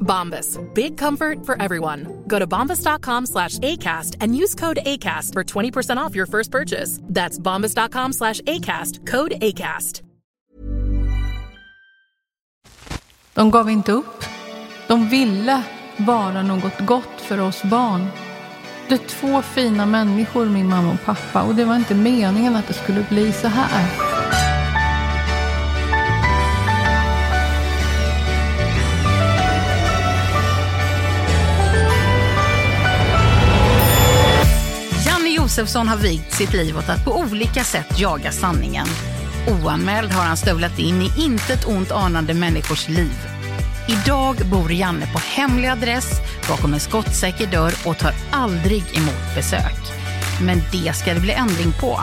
Bombas. Big comfort for everyone. Go to bombas.com slash ACAST and use code ACAST for 20% off your first purchase. That's bombas.com slash ACAST. Code ACAST. De gav inte upp. De ville vara något gott för oss barn. Det är två fina människor, min mamma och pappa. Och det var inte meningen att det skulle bli så här. Josefsson har vigt sitt liv åt att på olika sätt jaga sanningen. Oanmäld har han stövlat in i intet ont anande människors liv. Idag bor Janne på hemlig adress bakom en skottsäker dörr och tar aldrig emot besök. Men det ska det bli ändring på.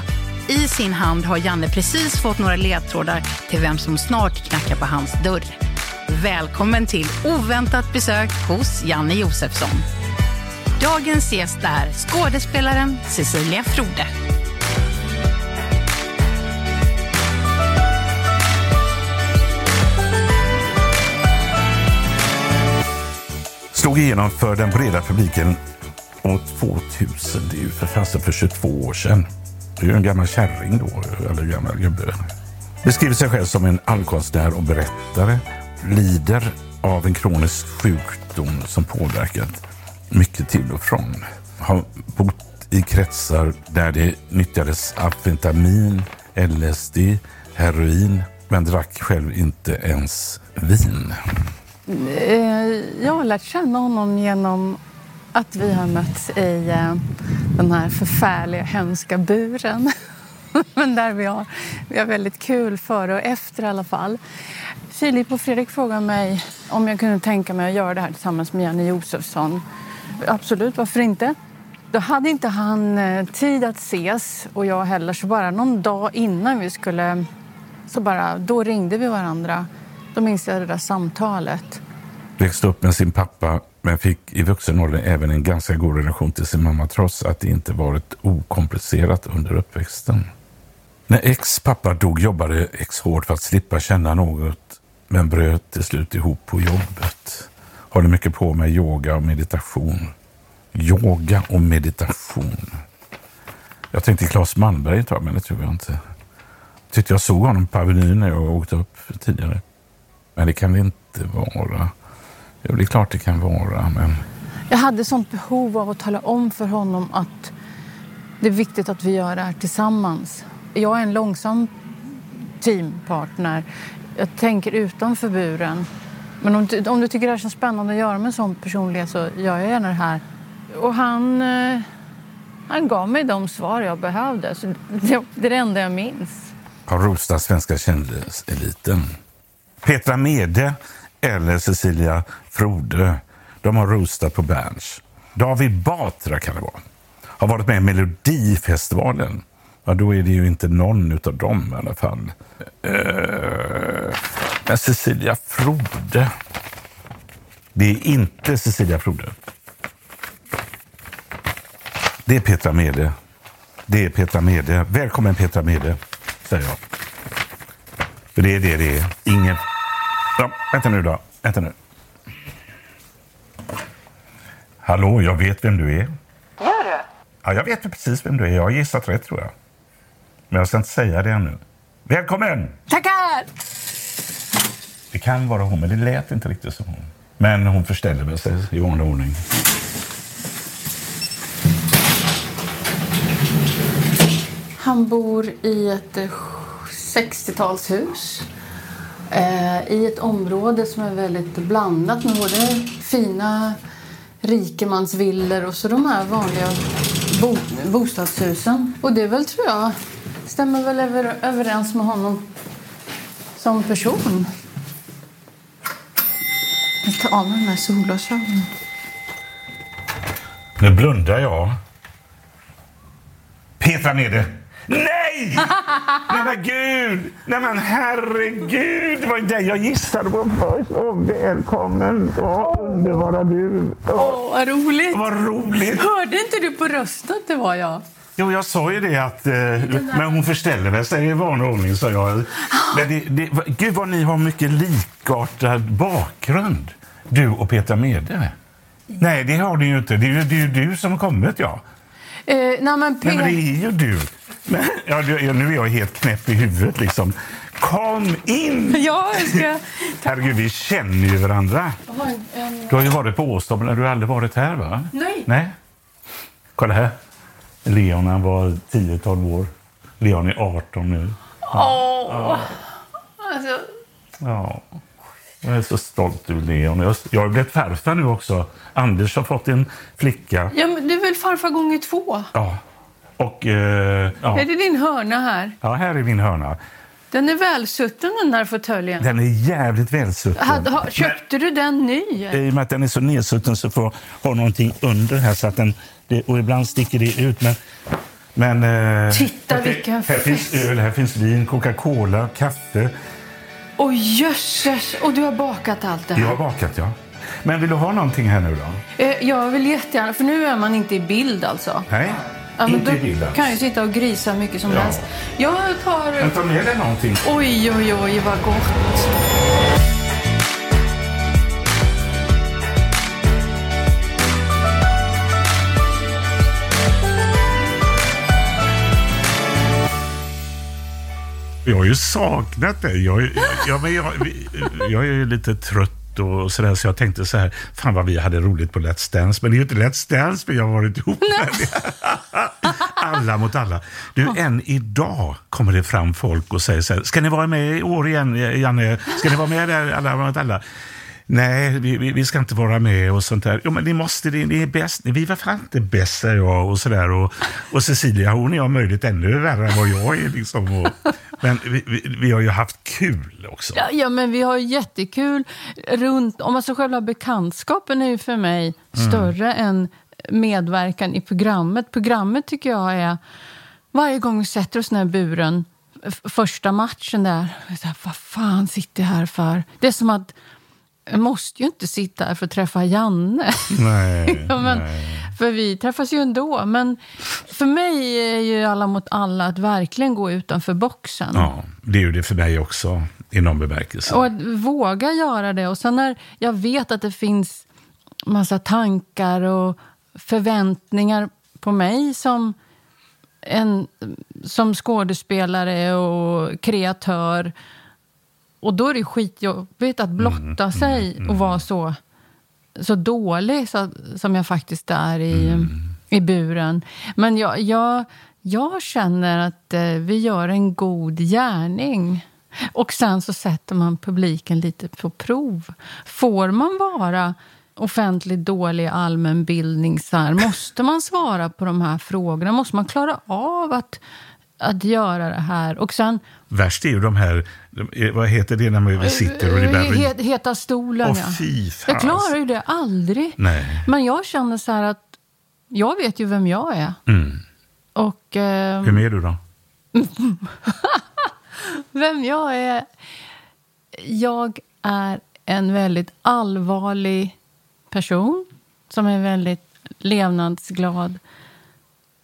I sin hand har Janne precis fått några ledtrådar till vem som snart knackar på hans dörr. Välkommen till oväntat besök hos Janne Josefsson. Dagens gäst är skådespelaren Cecilia Frode. Slog igenom för den breda publiken år 2000. Det är ju för fasen för 22 år sedan. Det är ju en gammal kärring då, eller gammal gubbe. Beskriver sig själv som en allkonstnär och berättare. Lider av en kronisk sjukdom som påverkat mycket till och från. Har bott i kretsar där det nyttjades amfetamin, LSD, heroin, men drack själv inte ens vin. Eh, jag har lärt känna honom genom att vi har mötts i eh, den här förfärliga, hemska buren. Men där vi har, vi har väldigt kul före och efter i alla fall. Filip och Fredrik frågade mig om jag kunde tänka mig att göra det här tillsammans med Janne Josefsson. Absolut, varför inte? Då hade inte han eh, tid att ses och jag heller, så bara någon dag innan vi skulle... Så bara, då ringde vi varandra. Då minns jag det där samtalet. Växte upp med sin pappa men fick i vuxen ålder även en ganska god relation till sin mamma trots att det inte varit okomplicerat under uppväxten. När ex pappa dog jobbade ex hårt för att slippa känna något men bröt till slut ihop på jobbet. Håller mycket på med yoga och meditation. Yoga och meditation. Jag tänkte Claes Malmberg ett tag, men det tror jag inte. Tyckte jag såg honom på Avenyn när jag åkte upp tidigare. Men det kan det inte vara. Jo, det är klart det kan vara, men... Jag hade sånt behov av att tala om för honom att det är viktigt att vi gör det här tillsammans. Jag är en långsam teampartner. Jag tänker utanför buren. Men om du, om du tycker det här känns spännande att göra med en sån personlighet så gör jag gärna det här. Och han, eh, han gav mig de svar jag behövde. Så det, det är det enda jag minns. har roastat svenska kändiseliten. Petra Mede eller Cecilia Frode, de har roastat på Berns. David Batra kan det vara. Har varit med i Melodifestivalen Ja, då är det ju inte någon utav dem i alla fall. Uh, men Cecilia Frode. Det är inte Cecilia Frode. Det är Petra Mede. Det är Petra Mede. Välkommen Petra Mede, säger jag. För det är det det är. Ingen... Ja, vänta nu då. Vänta nu. Hallå, jag vet vem du är. Gör du? Ja, jag vet precis vem du är. Jag har gissat rätt tror jag. Men jag ska inte säga det ännu. Välkommen! Tackar! Det kan vara hon, men det lät inte riktigt som hon. Men hon förställer väl sig i vanlig ordning. Han bor i ett eh, 60-talshus eh, i ett område som är väldigt blandat med både fina rikemansvillor och så de här vanliga bo bostadshusen. Och det väl, tror jag, stämmer väl över överens med honom som person. Tar av mig de här solglasögonen. Nu blundar jag. Petra Mede. Nej! Nej men gud! Nej men herregud! Det var det jag gissade på först. Oh, välkommen! Åh, underbara du! Åh, Åh, vad roligt! vad roligt! Hörde inte du på rösten att det var jag? Jo, jag sa ju det att... Eh, men hon förställer väl sig i vanlig ordning, sa jag. Men det, det, gud vad ni har mycket likartad bakgrund, du och Petra Mede. Nej, det har ni ju inte. Det är ju det är ju du som har kommit, ja. Eh, nej, men Nej, Pe- men det är ju du. Men, ja, du- nu är jag helt knäpp i huvudet. Liksom. Kom in! Ja, jag ska... Herregud, vi känner ju varandra. Jag har en, en... Du har ju varit på Åstad, men du har aldrig varit här, va? Nej. Nej. Kolla här. Leon, han var 10-12 år. Leon är 18 nu. Åh! Alltså, Ja. Jag är så stolt över Leon. Jag, jag har blivit farfar nu också. Anders har fått en flicka. ja, men det är väl farfar gånger två? Ja. Och... Eh, ja. Är det din hörna här? ja, här är min hörna. Den är välsutten den där fåtöljen. Den är jävligt välsutten. Hade- ha- Köpte du den ny? I och med att den är så nedsutten så får ha någonting under här. Så att den, det, och ibland sticker det ut. Men, men, eh, Titta, här, vilken Här finns fest. öl, här finns vin, Coca-Cola, kaffe. Åh jösses! Och du har bakat allt det Jag här? har bakat, ja. Men vill du ha någonting här nu då? Eh, Jag vill jättegärna, för nu är man inte i bild alltså. Nej, Ja, inte i bilden. kan jag sitta och grisa mycket som Ja. helst. Jag tar... Men ta med dig någonting. Oj, oj, oj, vad gott. Jag har ju saknat dig. Jag, är- ja, men jag, jag är ju lite trött och sådär, så jag tänkte så här, fan vad vi hade roligt på Let's Dance. Men det är ju inte Let's Dance vi har varit ihop med. alla mot alla. Du, än idag kommer det fram folk och säger så här, ska ni vara med i år igen, Janne? Ska ni vara med där, alla mot alla? Nej, vi, vi, vi ska inte vara med och sånt där. Jo, men ni måste, ni, ni är bäst. Vi var fan inte bäst, säger jag och sådär. Och, och Cecilia, hon är om möjligt ännu värre än vad jag är. Liksom. Och, men vi, vi, vi har ju haft kul också. Ja, ja, men vi har jättekul runt... Om alltså själva bekantskapen är ju för mig Mm. större än medverkan i programmet. Programmet tycker jag är... Varje gång vi sätter oss i den här buren, första matchen där, så här, vad fan sitter jag här för? Det är som att jag måste ju inte sitta här för att träffa Janne. Nej, Ja, men, nej. för vi träffas ju ändå. Men för mig är ju alla mot alla att verkligen gå utanför boxen. Ja, det är ju det för mig också, i någon bemärkelse. Och att våga göra det. Och sen när jag vet att det finns massa tankar och förväntningar på mig som, en, som skådespelare och kreatör. Och då är det skitjobbigt att blotta sig och vara så, så dålig så, som jag faktiskt är i, i buren. Men jag, jag, jag känner att eh, vi gör en god gärning. Och sen så sätter man publiken lite på prov. Får man vara offentligt dålig allmänbildning så här? Måste man svara på de här frågorna? Måste man klara av att, att göra det här? Och sen... Värst är ju de här, vad heter det när man sitter och det. Het, heta stolen, Åh, ja. Jag klarar ju det aldrig. Nej. Men jag känner så här att jag vet ju vem jag är. Mm. Och... Eh, Vem är du då? Vem jag är? Jag är en väldigt allvarlig person som är väldigt levnadsglad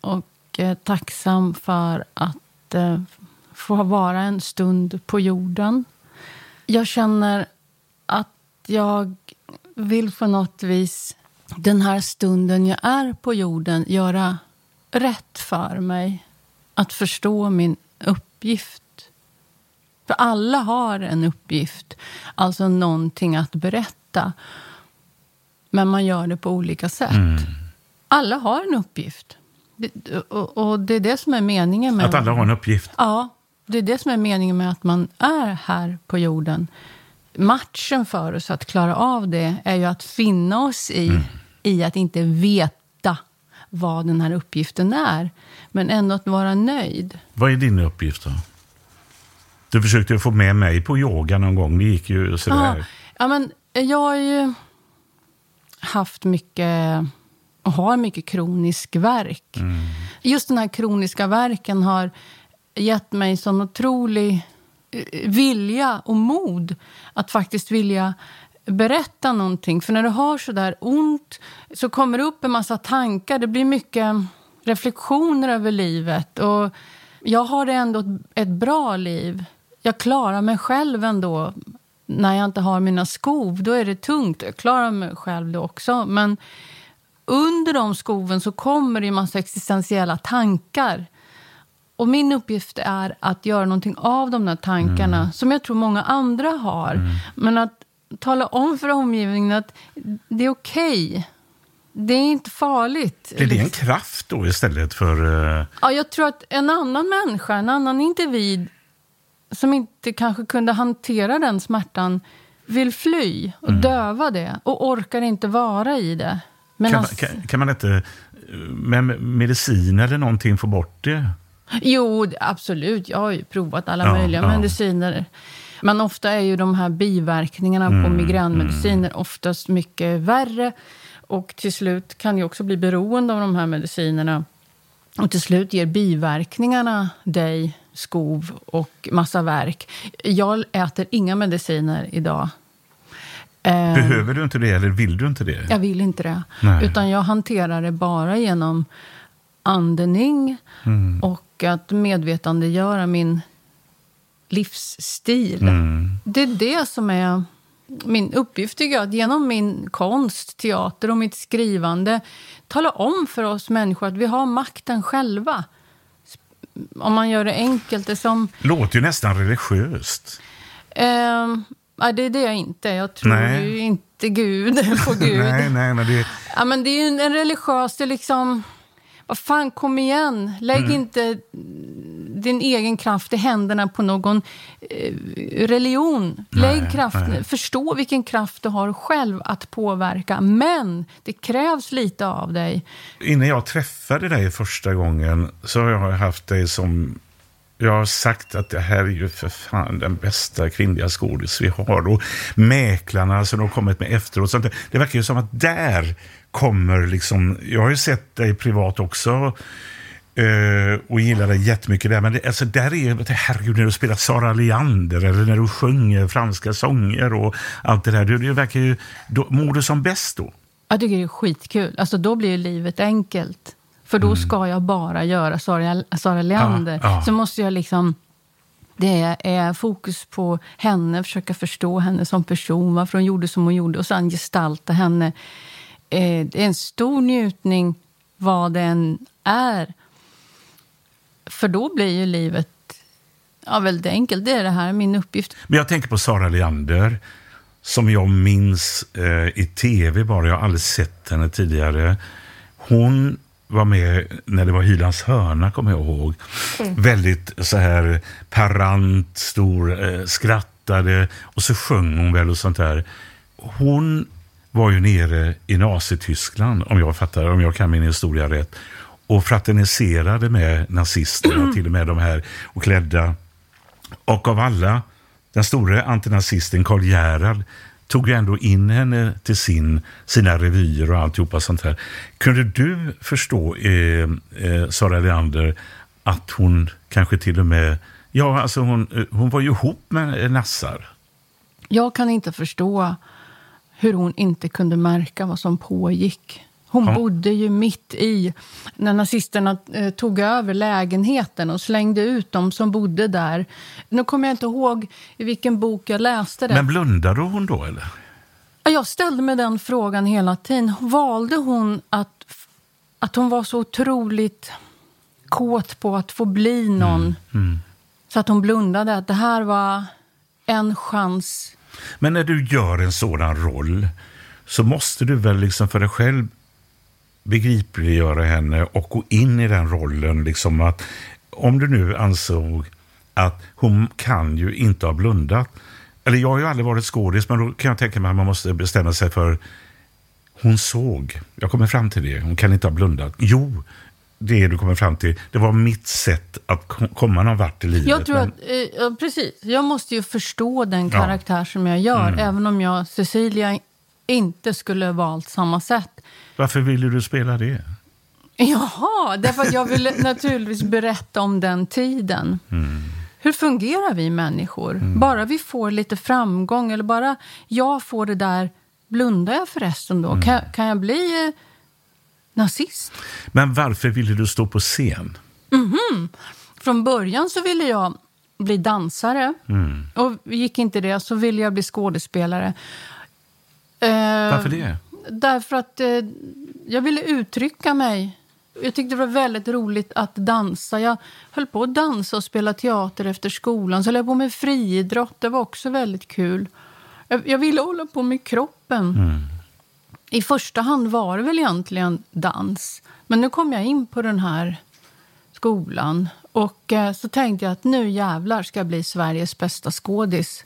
och eh, tacksam för att eh, få vara en stund på jorden. Jag känner att jag vill på något vis den här stunden jag är på jorden göra rätt för mig. Att förstå min uppgift. För alla har en uppgift, alltså någonting att berätta. Men man gör det på olika sätt. Mm. Alla har en uppgift. Och, det är det som är meningen med... Att alla har en uppgift? Ja, det är det som är meningen med att man är här på jorden. Matchen för oss att klara av det är ju att finna oss i, mm. i att inte veta vad den här uppgiften är. Men ändå att vara nöjd. Vad är din uppgift då? Du försökte få med mig på yoga någon gång. Det gick ju sådär. Ja, ja men jag har ju haft mycket och har mycket kronisk verk. Mm. Just den här kroniska verken har gett mig sån otrolig eh, vilja och mod att faktiskt vilja berätta någonting. För när du har så där ont så kommer det upp en massa tankar. Det blir mycket reflektioner över livet. Och jag har ändå ett bra liv. Jag klarar mig själv ändå. När jag inte har mina skov, då är det tungt. Jag klarar mig själv då också. Men under de skoven så kommer det en massa existentiella tankar. Och min uppgift är att göra någonting av de där tankarna, mm. som jag tror många andra har. Mm. Men att tala om för omgivningen att det är okej. Okay. Det är inte farligt. Blir det en kraft då istället för... Uh... Ja, jag tror att en annan människa, en annan individ som inte kanske kunde hantera den smärtan vill fly och mm. döva det och orkar inte vara i det. Kan, alltså... kan, kan, man inte med medicin eller någonting få bort det? Jo, absolut. Jag har ju provat alla ja, möjliga ja. mediciner. Men ofta är ju de här biverkningarna mm, på migränmediciner mm. oftast mycket värre. Och till slut kan ju också bli beroende av de här medicinerna. Och till slut ger biverkningarna dig skov och massa värk. Jag äter inga mediciner idag. Eh, Behöver du inte det eller vill du inte det? Jag vill inte det. Nej. Utan jag hanterar det bara genom andning mm. och att medvetandegöra min livsstil. Mm. Det är det som är min uppgift, tycker jag. Att genom min konst, teater och mitt skrivande tala om för oss människor att vi har makten själva. Om man gör det enkelt. Det som... låter ju nästan religiöst. Eh, det är det jag inte. Jag tror nej. ju inte Gud på Gud. nej, nej, men det... Ja, men det är ju en religiös... Det är liksom... Vad fan, kom igen. Lägg mm. inte din egen kraft i händerna på någon eh, religion. Lägg nej, kraft, nej. Förstå vilken kraft du har själv att påverka. Men det krävs lite av dig. Innan jag träffade dig första gången så har jag haft dig som jag har sagt att det här är ju för fan den bästa kvinnliga skådis vi har. Och mäklarna som de har kommit med efteråt. Sånt Det verkar ju som att där kommer liksom... Jag har ju sett dig privat också. Uh, och gillar dig jättemycket där. Men det, alltså där är herregud, när du spelar Sara Leander eller när du sjunger franska sånger och allt det där. Det, det verkar ju... Då, mår du som bäst då? Jag tycker det är skitkul. Alltså då blir livet enkelt. För då mm. ska jag bara göra Sara, Sara Leander. Ja, ja. Så måste jag liksom... Det är fokus på henne, försöka förstå henne som person, varför hon gjorde som hon gjorde och sen gestalta henne. Eh, det är en stor njutning vad den är. För då blir ju livet ja, väldigt enkelt. Det är det här min uppgift. Men jag tänker på Sara Leander som jag minns eh, i tv bara. Jag har aldrig sett henne tidigare. Hon var med när det var Hylands hörna, kommer jag ihåg. Mm. Väldigt så här parant, stor, eh, skrattade och så sjöng hon väl och sånt där. Hon var ju nere i Nazityskland, om jag fattar, om jag kan min historia rätt, och fraterniserade med nazisterna, mm. till och med de här och klädda. Och av alla, den store antinazisten Karl Gerhard tog ju ändå in henne till sin, sina revyer och alltihopa sånt här. Kunde du förstå, eh, eh, Sara Leander, att hon kanske till och med... Ja, alltså hon, eh, hon var ju ihop med Nassar. Jag kan inte förstå hur hon inte kunde märka vad som pågick. Hon ja. bodde ju mitt i när nazisterna eh, tog över lägenheten och slängde ut dem som bodde där. Nu kommer jag inte ihåg i vilken bok jag läste det. Men blundade hon då eller? Jag ställde mig den frågan hela tiden. Valde hon att, att hon var så otroligt kåt på att få bli någon mm. Mm. så att hon blundade? Att det här var en chans. Men när du gör en sådan roll så måste du väl liksom för dig själv begripliggöra henne och gå in i den rollen. Liksom att, om du nu ansåg att hon kan ju inte ha blundat. Eller jag har ju aldrig varit skådis, men då kan jag tänka mig att man måste bestämma sig för hon såg. Jag kommer fram till det. Hon kan inte ha blundat. Jo, det du kommer fram till, det var mitt sätt att komma någon vart i livet. Jag tror men... att, eh, ja, precis. Jag måste ju förstå den karaktär ja. som jag gör, mm. även om jag, Cecilia, inte skulle valt samma sätt. Varför ville du spela det? Jaha, därför att jag ville naturligtvis berätta om den tiden. Mm. Hur fungerar vi människor? Mm. Bara vi får lite framgång eller bara jag får det där, blundar jag förresten då? Mm. Kan, kan jag bli eh, nazist? Men varför ville du stå på scen? -hmm. Från början så ville jag bli dansare. Mm. Och gick inte det så ville jag bli skådespelare. Varför det? Därför att eh, jag ville uttrycka mig. Jag tyckte det var väldigt roligt att dansa. Jag höll på att dansa och spela teater efter skolan. Så höll jag på med friidrott. Det var också väldigt kul. Jag, jag ville hålla på med kroppen. Mm. I första hand var det väl egentligen dans. Men nu kom jag in på den här skolan. Och eh, så tänkte jag att nu jävlar ska jag bli Sveriges bästa skådis.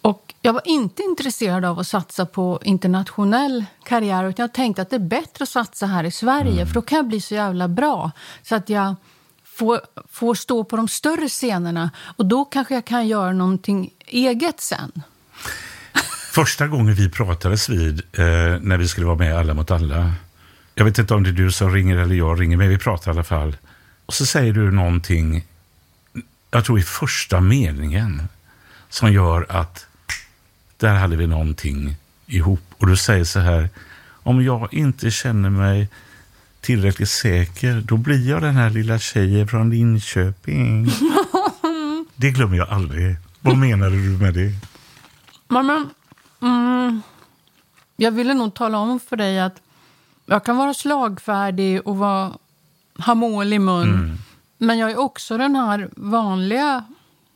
Och jag var inte intresserad av att satsa på internationell karriär utan jag tänkte att det är bättre att satsa här i Sverige mm. för då kan jag bli så jävla bra så att jag får, får stå på de större scenerna och då kanske jag kan göra någonting eget sen. Första gången vi pratades vid eh, när vi skulle vara med Alla mot alla. Jag vet inte om det är du som ringer eller jag ringer, men vi pratar i alla fall. Och så säger du någonting, jag tror i första meningen, som gör att där hade vi någonting ihop. Och du säger så här, om jag inte känner mig tillräckligt säker, då blir jag den här lilla tjejen från Linköping. det glömmer jag aldrig. Vad menade du med det? Men, mm, jag ville nog tala om för dig att jag kan vara slagfärdig och vara, ha mål i mun. Mm. Men jag är också den här vanliga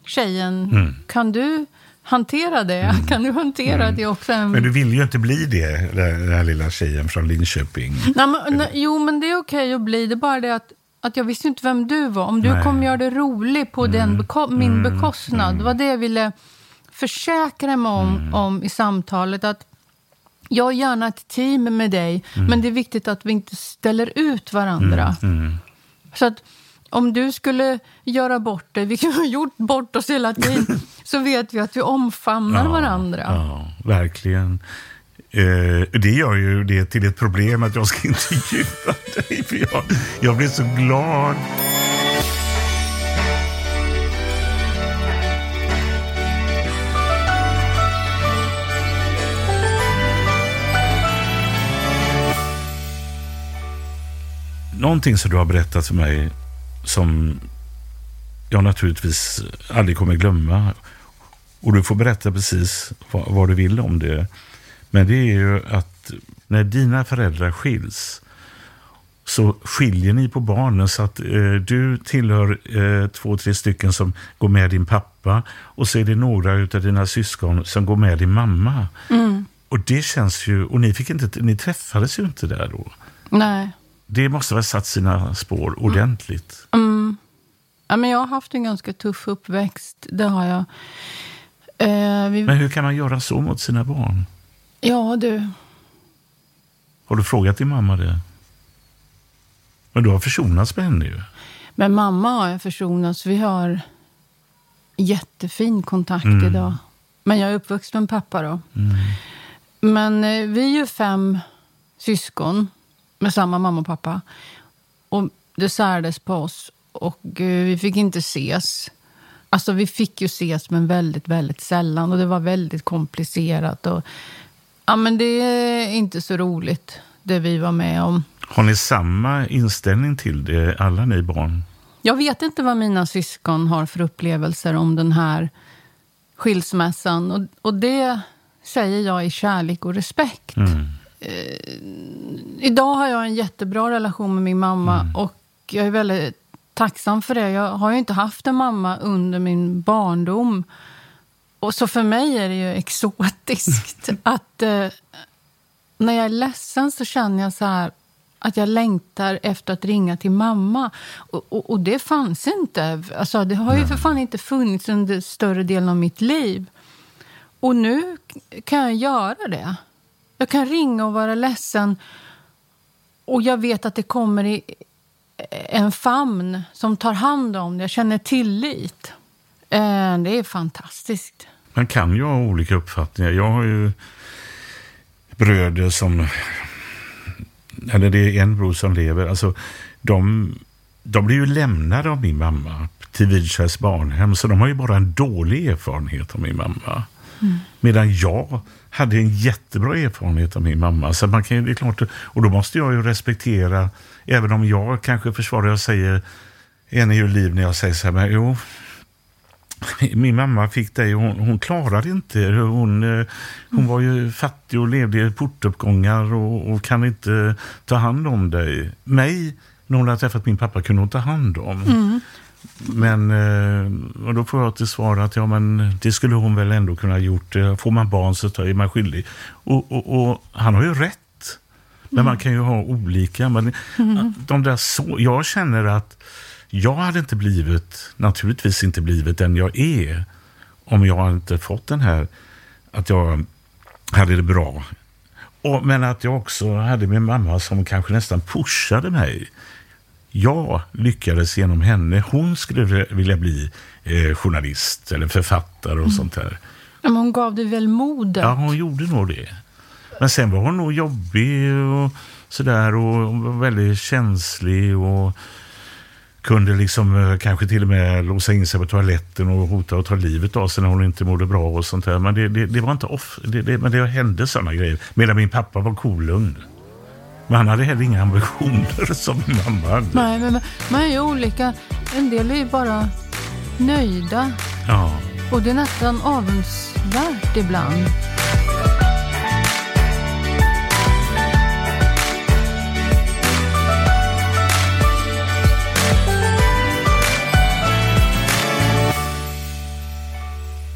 tjejen. Mm. Kan du hantera det? Mm. Kan du hantera mm. det också? Men du vill ju inte bli det, den här lilla tjejen från Linköping. Nej, men, nej, jo, men det är okej att bli. Det är bara det att, att jag visste inte vem du var. Om du nej. kommer göra det roligt på mm. den beko min mm. bekostnad. Det var det jag ville försäkra mig om, mm. om i samtalet. Att jag har gärna ett team med dig, mm. men det är viktigt att vi inte ställer ut varandra. Så att om du skulle göra bort dig, vilket vi har gjort bort oss hela tiden, så vet vi att vi omfamnar ja, varandra. Ja, verkligen. Eh, det gör ju det till ett problem att jag ska intervjua dig, för jag, jag blir så glad. Någonting som du har berättat för mig som jag naturligtvis aldrig kommer glömma. Och du får berätta precis vad, vad, du vill om det. Men det är ju att när dina föräldrar skiljs så skiljer ni på barnen så att eh, du tillhör eh, två, tre stycken som går med din pappa och så är det några av dina syskon som går med din mamma. Mm. Och det känns ju, och ni, fick inte, ni träffades ju inte där då. Nej. Det måste ha satt sina spår ordentligt. Mm. Ja, men jag har haft en ganska tuff uppväxt. Det har jag. Eh, vi... Men hur kan man göra så mot sina barn? Ja, du. Har du frågat din mamma det? Men du har försonats med henne ju. Med mamma har jag försonats. Vi har jättefin kontakt mm. idag. Men jag är uppvuxen med pappa då. Mm. Men eh, vi är ju fem syskon med samma mamma och pappa. Och det särdes på oss. och eh, vi fick inte ses. Alltså vi fick ju ses, men väldigt, väldigt sällan. Och det var väldigt komplicerat. Och, ja, men det är inte så roligt, det vi var med om. Har ni samma inställning till det, alla ni barn? Jag vet inte vad mina syskon har för upplevelser om den här skilsmässan. Och, och det säger jag i kärlek och respekt. Mm. Eh, idag har jag en jättebra relation med min mamma Mm. och jag är väldigt tacksam för det. Jag har ju inte haft en mamma under min barndom. Och så för mig är det ju exotiskt att eh, när jag är ledsen så känner jag så här att jag längtar efter att ringa till mamma. Och, och, och det fanns inte. Alltså, det har ju för fan inte funnits under större delen av mitt liv. Och nu kan jag göra det. Jag kan ringa och vara ledsen. Och jag vet att det kommer i en famn som tar hand om det. Jag känner tillit. Eh, Det är fantastiskt. Man kan ju ha olika uppfattningar. Jag har ju bröder som... Eller det är en bror som lever. Alltså, de, de blir ju lämnade av min mamma till Vidskärs barnhem. Så de har ju bara en dålig erfarenhet av min mamma. Medan jag hade en jättebra erfarenhet av min mamma. Så man kan det är klart, och då måste jag ju respektera, även om jag kanske försvarar och säger en är ju liv när jag säger så här, men jo, min mamma fick dig, hon, hon klarade inte. Hon, eh, hon var ju fattig och levde i portuppgångar och, och kan inte ta hand om dig. Mig, när hon hade träffat min pappa, kunde hon ta hand om. Mm. Men eh, och då får jag till svar att ja, men det skulle hon väl ändå kunna ha gjort. Eh, Får man barn så är man skyldig. Och, och, och han har ju rätt. Men man kan ju ha olika. Men de där så, jag känner att jag hade inte blivit, naturligtvis inte blivit den jag är om jag inte fått den här, att jag hade det bra. Och, men att jag också hade min mamma som kanske nästan pushade mig. Jag lyckades genom henne. Hon skulle vilja bli eh, journalist eller författare och sånt där. Men hon gav dig väl modet? Ja, hon gjorde nog det. Men sen var hon nog jobbig och sådär och väldigt känslig och kunde liksom eh, kanske till och med låsa in sig på toaletten och hota att ta livet av sig när hon inte mådde bra och sånt där. Men det, det, det var inte off, det, det, men det hände sådana grejer. Medan min pappa var kolugn. Men han hade heller inga ambitioner som min mamma hade. Nej, men man- är ju olika. En del är ju bara nöjda. Ja. Och det är nästan avundsvärt ibland.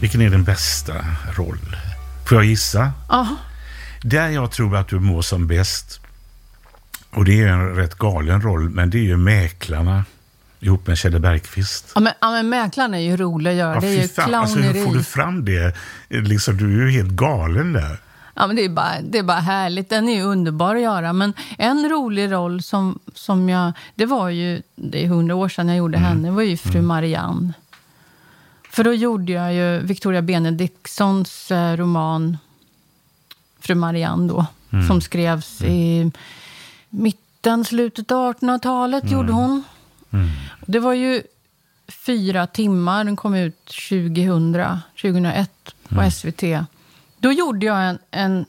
Vilken är din bästa roll? Får jag gissa? Ja, Där jag tror att du mår som bäst, och det är en rätt galen roll, men det är ju Mäklarna ihop med Kjelle Bergqvist. ja, men, ja, men mäklaren är ju rolig att göra. Ja, det är ju fan, alltså, hur clowneri. får du fram det? Liksom, du är ju helt galen där. Ja, men det, är bara, det är bara härligt. Den är ju underbar att göra. Men en rolig roll som, som jag... Det var ju... Det är hundra år sedan jag gjorde Mm. henne. var ju fru Marianne. För då gjorde jag ju Victoria Benediktsons eh, roman Fru Marianne då. Mm. Som skrevs i mitten, slutet av 1800-talet Mm. gjorde hon. Det var ju fyra timmar. Den kom ut 2000, 2001 på Mm. SVT. Då gjorde jag en, en,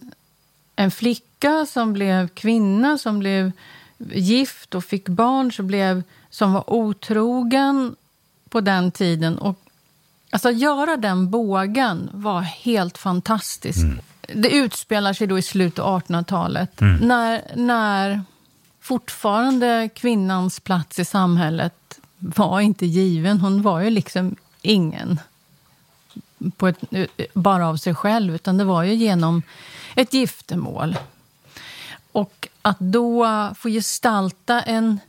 en flicka som blev kvinna, som blev gift och fick barn, som, blev, som var otrogen på den tiden. Och, alltså, göra den bågen var helt fantastiskt. Det utspelar sig då i slutet av 1800-talet. När, när fortfarande kvinnans plats i samhället var inte given. Hon var ju liksom ingen på ett, bara av sig själv, utan det var ju genom ett giftermål. Och att då få gestalta en,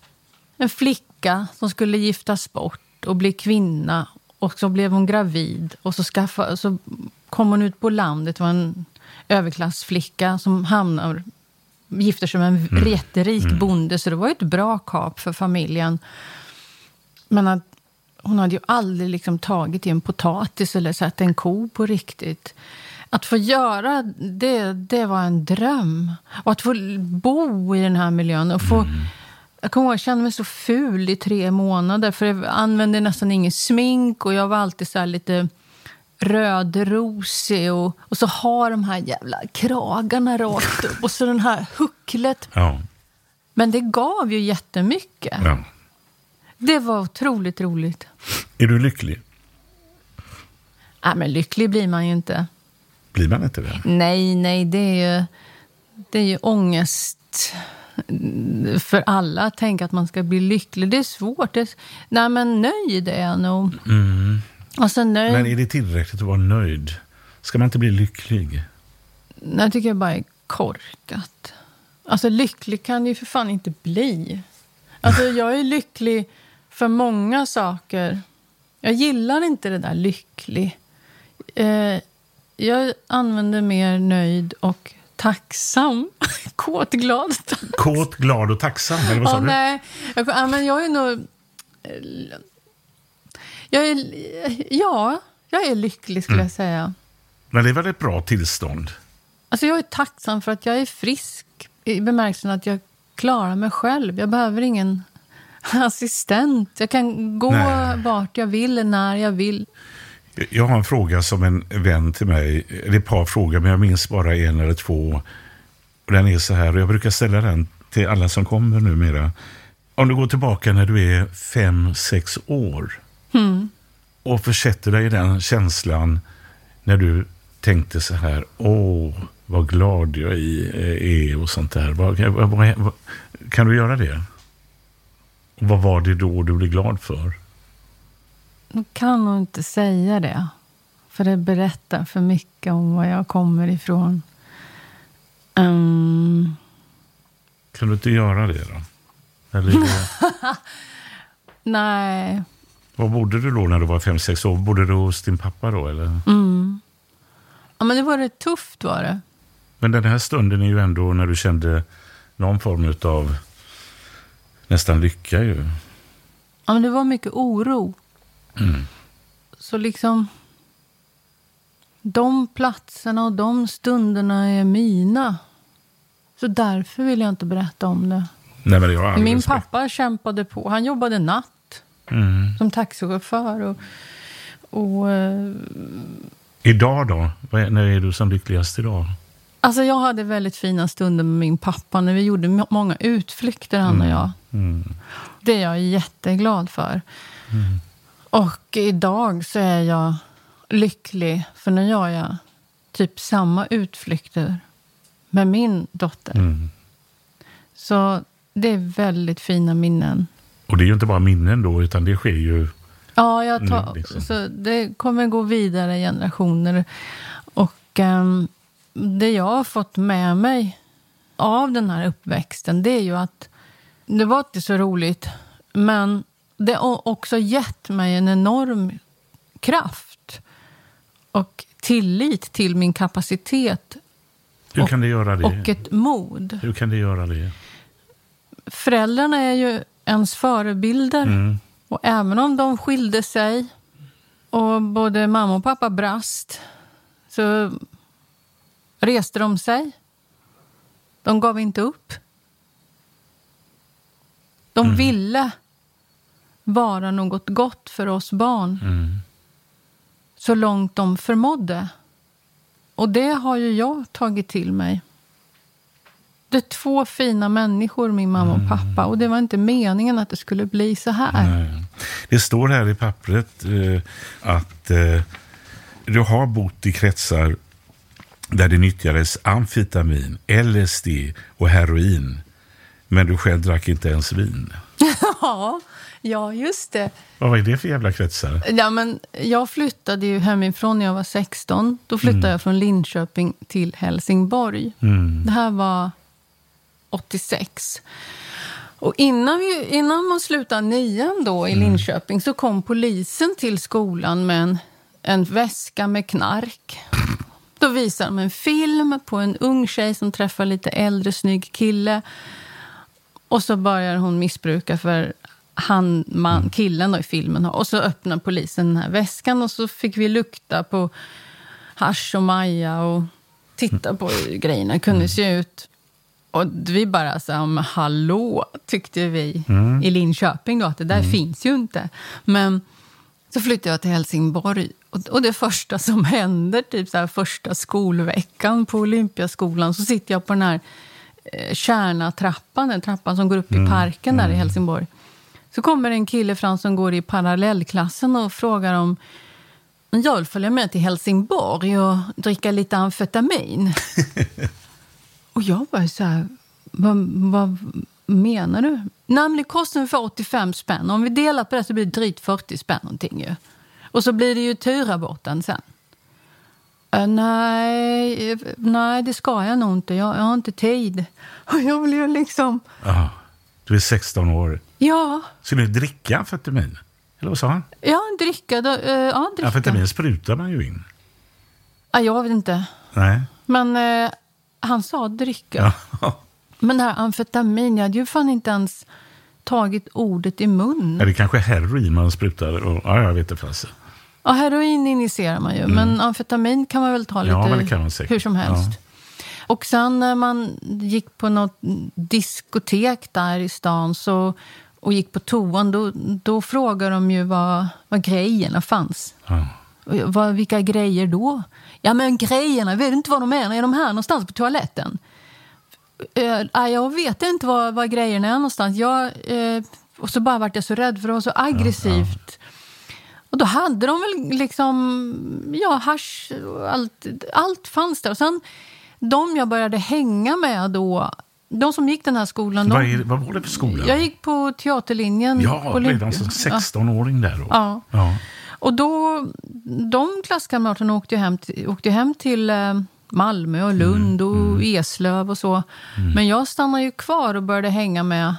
en flicka som skulle giftas bort och bli kvinna och så blev hon gravid och så, skaffa, så kom hon ut på landet. Det var en överklassflicka som hamnar, gifter sig med en jätterik bonde. Så det var ju ett bra kap för familjen. Men att hon hade ju aldrig liksom tagit i en potatis eller satt en ko på riktigt. Att få göra det, det var en dröm. Och att få bo i den här miljön och få Jag kommer ihåg, jag kände mig så ful i tre månader. För jag använde nästan ingen smink och jag var alltid så lite rödrosig. Och, och så har de här jävla kragarna rakt upp. Och så den här hucklet. Ja. Men det gav ju jättemycket. ja. Det var otroligt roligt. Är du lycklig? Nej, men lycklig blir man ju inte. Blir man inte det? Nej, nej, det är ju, det är ju ångest för alla att tänka att man ska bli lycklig. Det är svårt. Det är, nej, men nöjd är jag nog. Alltså nöjd, Men är det tillräckligt att vara nöjd? Ska man inte bli lycklig? jag tycker jag bara är korkat. Alltså lycklig kan ju för fan inte bli. Alltså jag är lycklig för många saker. Jag gillar inte det där lycklig. Eh, jag använder mer nöjd och tacksam. Kåt, glad, tacksam. Kåt, glad och tacksam? Eller vad sa Ja, du? nej. Jag, ja, men jag är nog... Jag är, ja, jag är lycklig skulle Mm. jag säga. Men det är väl ett bra tillstånd? Alltså jag är tacksam för att jag är frisk i bemärkelsen att jag klarar mig själv. Jag behöver ingen assistent. Jag kan gå Nej. vart jag vill, när jag vill. Jag har en fråga som en vän till mig, eller ett par frågor, men jag minns bara en eller två. Och den är så här, och jag brukar ställa den till alla som kommer numera. Om du går tillbaka när du är fem, sex år och försätter dig i den känslan när du tänkte så här, åh, vad glad jag är- är och sånt där. Vad, vad, vad, kan du göra det? Vad var det då du blev glad för? Jag kan nog inte säga det. För det berättar för mycket om var jag kommer ifrån. Ehm, Kan du inte göra det då? Eller nej. Var bodde du då när du var fem sex år? Bodde du hos din pappa då? Eller? Ja, men det var rätt tufft var det. Men den här stunden är ju ändå när du kände någon form av nästan lycka ju. Ja, men det var mycket oro. Så liksom... De platserna och de stunderna är mina. Så därför vill jag inte berätta om det. Nej, Min pappa kämpade på. Han jobbade natt Mm. som taxichaufför. Och, och, eh, Idag då? Vad är- När är du som lyckligast idag? alltså jag hade väldigt fina stunder med min pappa när vi gjorde må- många utflykter, han och jag. Det är jag jätteglad för. Och idag så är jag lycklig, för nu gör jag typ samma utflykter med min dotter. Mm. Så det är väldigt fina minnen. Och det är ju inte bara minnen då, utan det sker ju... Ja, jag tar, Nu, liksom. så det kommer gå vidare generationer. Och ehm, det jag har fått med mig av den här uppväxten, det är ju att det var inte så roligt, men det har också gett mig en enorm kraft och tillit till min kapacitet Hur Och- kan det göra det? och ett mod. Hur kan det göra det? Föräldrarna är ju ens förebilder. Mm. Och även om de skilde sig och både mamma och pappa brast så reste de sig. De gav inte upp. De Mm. ville vara något gott för oss barn Mm. så långt de förmådde. Och det har ju jag tagit till mig. Det är två fina människor, min mamma och pappa. Och det var inte meningen att det skulle bli så här. Nej. Det står här i pappret eh, att eh, du har bott i kretsar där det nyttjades amfetamin, LSD och heroin. Men du själv drack inte ens vin. Ja, ja, just det. Vad var det för jävla kretsar? Ja, men jag flyttade ju hemifrån när jag var 16. Då flyttade jag från Linköping till Helsingborg. Det här var 86. Och innan, vi, innan man slutade nian då i Linköping så kom polisen till skolan med en, en väska med knark. Då visar de en film på en ung tjej som träffar lite äldre snygg kille. Och så börjar hon missbruka för han, man, killen då i filmen. Och så öppnar polisen den här väskan och så fick vi lukta på hasch och maja och titta på hur grejerna kunde se ut. Och vi bara så här, hallå, tyckte vi i Linköping då, att det där finns ju inte. Men så flyttade jag till Helsingborg och, och det första som händer, typ så här, första skolveckan på Olympiaskolan, så sitter jag på den här eh, Kärna-trappan, den trappan som går upp i parken där i Helsingborg. Så kommer en kille fram som går i parallellklassen och frågar om jag vill följa med till Helsingborg och dricka lite amfetamin. och jag var så här, vad, vad menar du? Nej, men det kostar ungefär 85 spänn. Om vi delar på det så blir det drygt 40 spänn någonting ju. Och så blir det ju turaborten sen. Eh, nej, eh, nej, det ska jag nog inte. Jag, jag har inte tid. Och jag vill ju liksom... Ja. Du är 16 år. Ja, Skulle du dricka amfetamin? Eller vad sa han? ja dricka. Då, eh, ja, dricka. Amfetamin sprutar man ju in. Ja, jag vet inte. Nej. Men eh, han sa dricka. Ja. Men det här amfetamin, jag hade ju fan inte ens tagit ordet i mun. Är det kanske heroin man sprutar? Och, ja, jag vet inte. Ja, heroin injicerar man ju, men amfetamin kan man väl ta Mm. Ja, lite men det kan man säkert. hur som helst. Och sen när man gick på något diskotek där i stan så, och gick på toan, då, då frågade de ju var, var grejerna fanns. Ja. Vad, vilka grejer då? Ja, men grejerna, jag vet inte vad de är. Är de här någonstans på toaletten? Uh, jag vet inte var, var grejerna är någonstans. Jag, eh, och så bara vart jag så rädd för det var så aggressivt. Och då hade de väl liksom, ja, hasch och allt, allt fanns där. Och sen de jag började hänga med då, de som gick den här skolan. Vad, är, vad var det för skola? jag gick på teaterlinjen. Ja, på redan som 16-åring där då. Ja. ja. Och då, de klasskamraterna åkte ju hem åkte hem till eh, Malmö och Lund och Eslöv och så. Men jag stannade ju kvar och började hänga med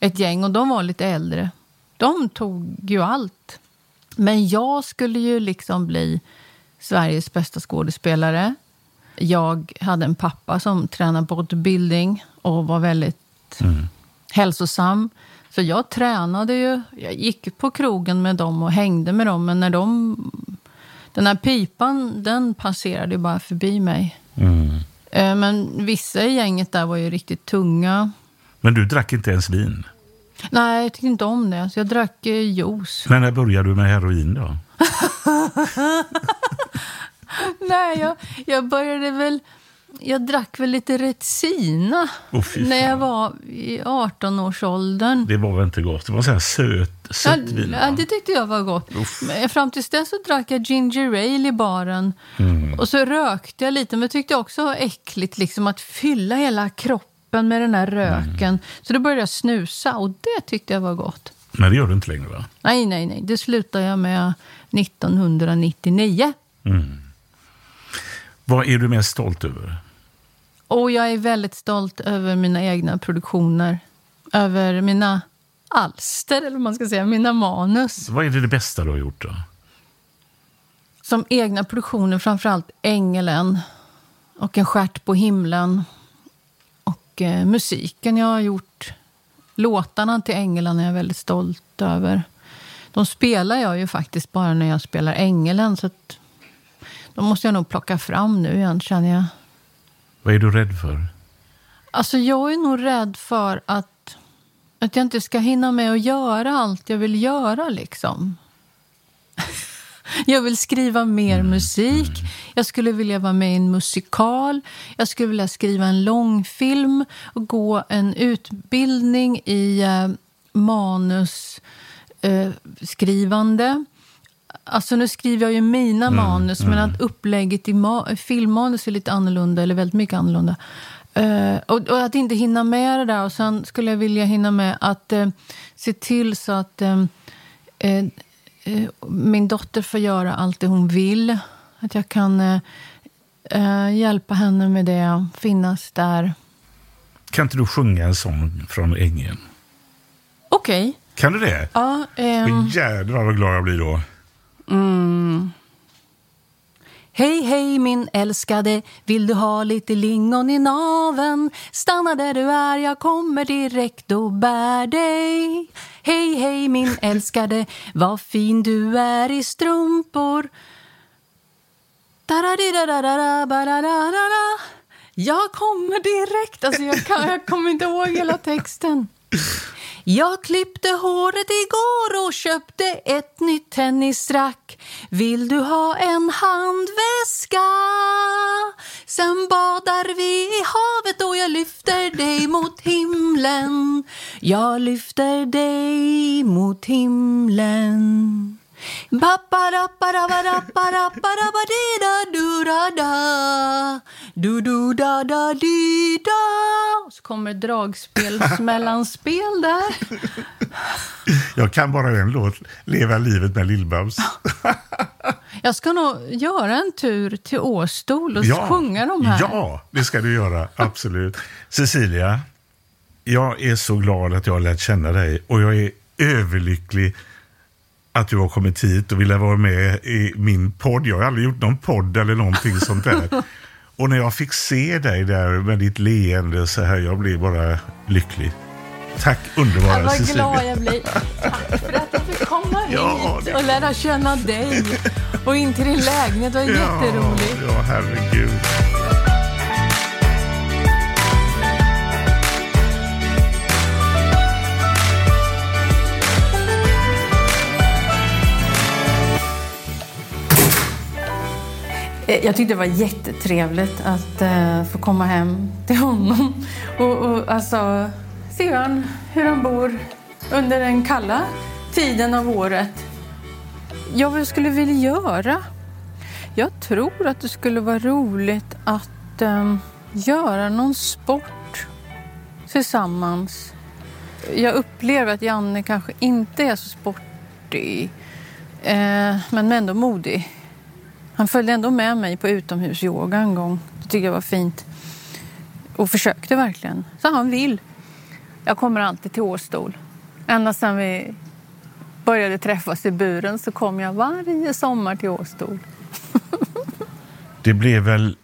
ett gäng och de var lite äldre. De tog ju allt. Men jag skulle ju liksom bli Sveriges bästa skådespelare. Jag hade en pappa som tränade bodybuilding och var väldigt hälsosam. Så jag tränade ju. Jag gick på krogen med dem och hängde med dem. Men när de... Den här pipan, den passerade ju bara förbi mig. Mm. Eh, Men vissa i gänget där var ju riktigt tunga. Men du drack inte ens vin? Nej, jag tyckte inte om det. Så jag drack eh, juice. Men när började du med heroin då? Nej, jag, jag började väl... Jag drack väl lite Retsina fy när jag var i 18-årsåldern. Det var väl inte gott? Det var så här söt, Ja, sött vin? ja, det tyckte jag var gott. Fram tills dess så drack jag ginger ale i baren. Mm. Och så rökte jag lite, men tyckte också var äckligt liksom, att fylla hela kroppen med den här röken. Mm. Så då började jag snusa och det tyckte jag var gott. Men det gör du inte längre va? Nej, nej, nej. Det slutade jag med 1999. Vad är du mest stolt över? Och jag är väldigt stolt över mina egna produktioner. Över mina alster, eller vad man ska säga, mina manus. Vad är det, det bästa du har gjort då? Som egna produktioner, framförallt Ängelen och En stjärt på himlen. Och eh, musiken jag har gjort. Låtarna till Ängelen är jag väldigt stolt över. De spelar jag ju faktiskt bara när jag spelar Ängelen. Så att, de måste jag nog plocka fram nu igen, känner jag. Vad är du rädd för? Alltså jag är nog rädd för att, att jag inte ska hinna med att göra allt jag vill göra. liksom. Jag vill skriva mer musik. Jag skulle vilja vara med i en musikal. Jag skulle vilja skriva en långfilm och gå en utbildning i eh, manusskrivande. Eh. Alltså nu skriver jag ju mina manus, men att upplägget i ma- filmmanus är lite annorlunda, eller väldigt mycket annorlunda. Eh, och, och att inte hinna med det där. Och sen skulle jag vilja hinna med att eh, se till så att eh, min dotter får göra allt det hon vill. Att jag kan hjälpa henne med det, finnas där. Kan inte du sjunga en sång från Ängen? Okej. Kan du det? Ja. Åh, jädrar vad glad jag blir då. Mm... Hej, hej min älskade, vill du ha lite lingon i naven? Stanna där du är, jag kommer direkt och bär dig. Hej, hej min älskade, vad fin du är i strumpor. Jag kommer direkt. Alltså jag, kan, jag kommer inte ihåg hela texten. Jag klippte håret igår och köpte ett nytt tennisrack. Vill du ha en handväska? Sen badar vi i havet och jag lyfter dig mot himlen. Jag lyfter dig mot himlen. Så kommer dragspelsmellanspel där. Jag kan bara en låt, Leva livet med Lill-Babs. Jag ska nog göra en tur till Åstol och ja, sjunga de här. Ja, det ska du göra. Absolut. Cecilia, jag är så glad att jag har lärt känna dig och jag är överlycklig att du har kommit hit och ville vara med i min podd. Jag har aldrig gjort någon podd eller någonting sånt där. Och när jag fick se dig där med ditt leende så här, jag blev bara lycklig. Tack underbara Vad Cecilia. glad jag blir. Tack för att jag fick komma ja, hit och lära känna dig. Och in till din lägenhet, det var ja, jätteroligt. Ja, herregud. Eh, jag tyckte det var jättetrevligt att uh, få komma hem till honom och, och alltså, se han, hur han bor under den kalla tiden av året. Ja, vad jag skulle vilja göra? Jag tror att det skulle vara roligt att um, göra någon sport tillsammans. Jag upplever att Janne kanske inte är så sportig, eh, men ändå modig. Han följde ändå med mig på utomhusyoga en gång. Det tyckte jag var fint. Och försökte verkligen. Så han vill. Jag kommer alltid till Åstol. Ända sedan vi började träffas i buren så kom jag varje sommar till Åstol. det blev väl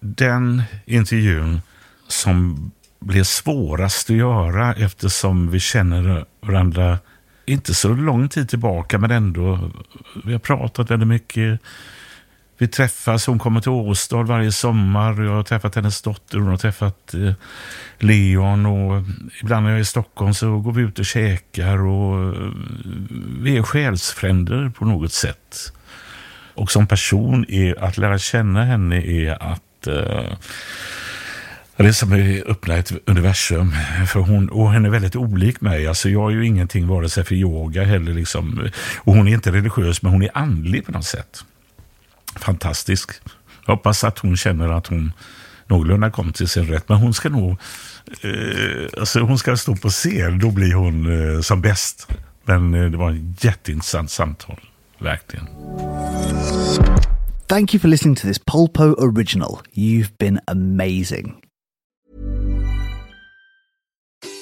den intervjun som blev svårast att göra eftersom vi känner varandra inte så lång tid tillbaka men ändå. Vi har pratat väldigt mycket vi träffas, hon kommer till Åstad varje sommar. Jag har träffat hennes dotter, hon har träffat eh, Leon och eh, ibland när jag är i Stockholm så går vi ut och käkar och eh, vi är själsfränder på något sätt. Och som person, är att lära känna henne är att eh, det är som att öppna ett universum. För hon, och hon är väldigt olik mig. Alltså jag är ju ingenting vare sig för yoga heller. Liksom. Och hon är inte religiös, men hon är andlig på något sätt fantastisk. Jag hoppas att hon känner att hon någorlunda kom till sin rätt. Men hon ska nog eh, alltså hon ska stå på scen, då blir hon eh, som bäst. Men eh, det var ett jätteintressant samtal, verkligen. Thank you for listening to this Polpo original. You've been amazing.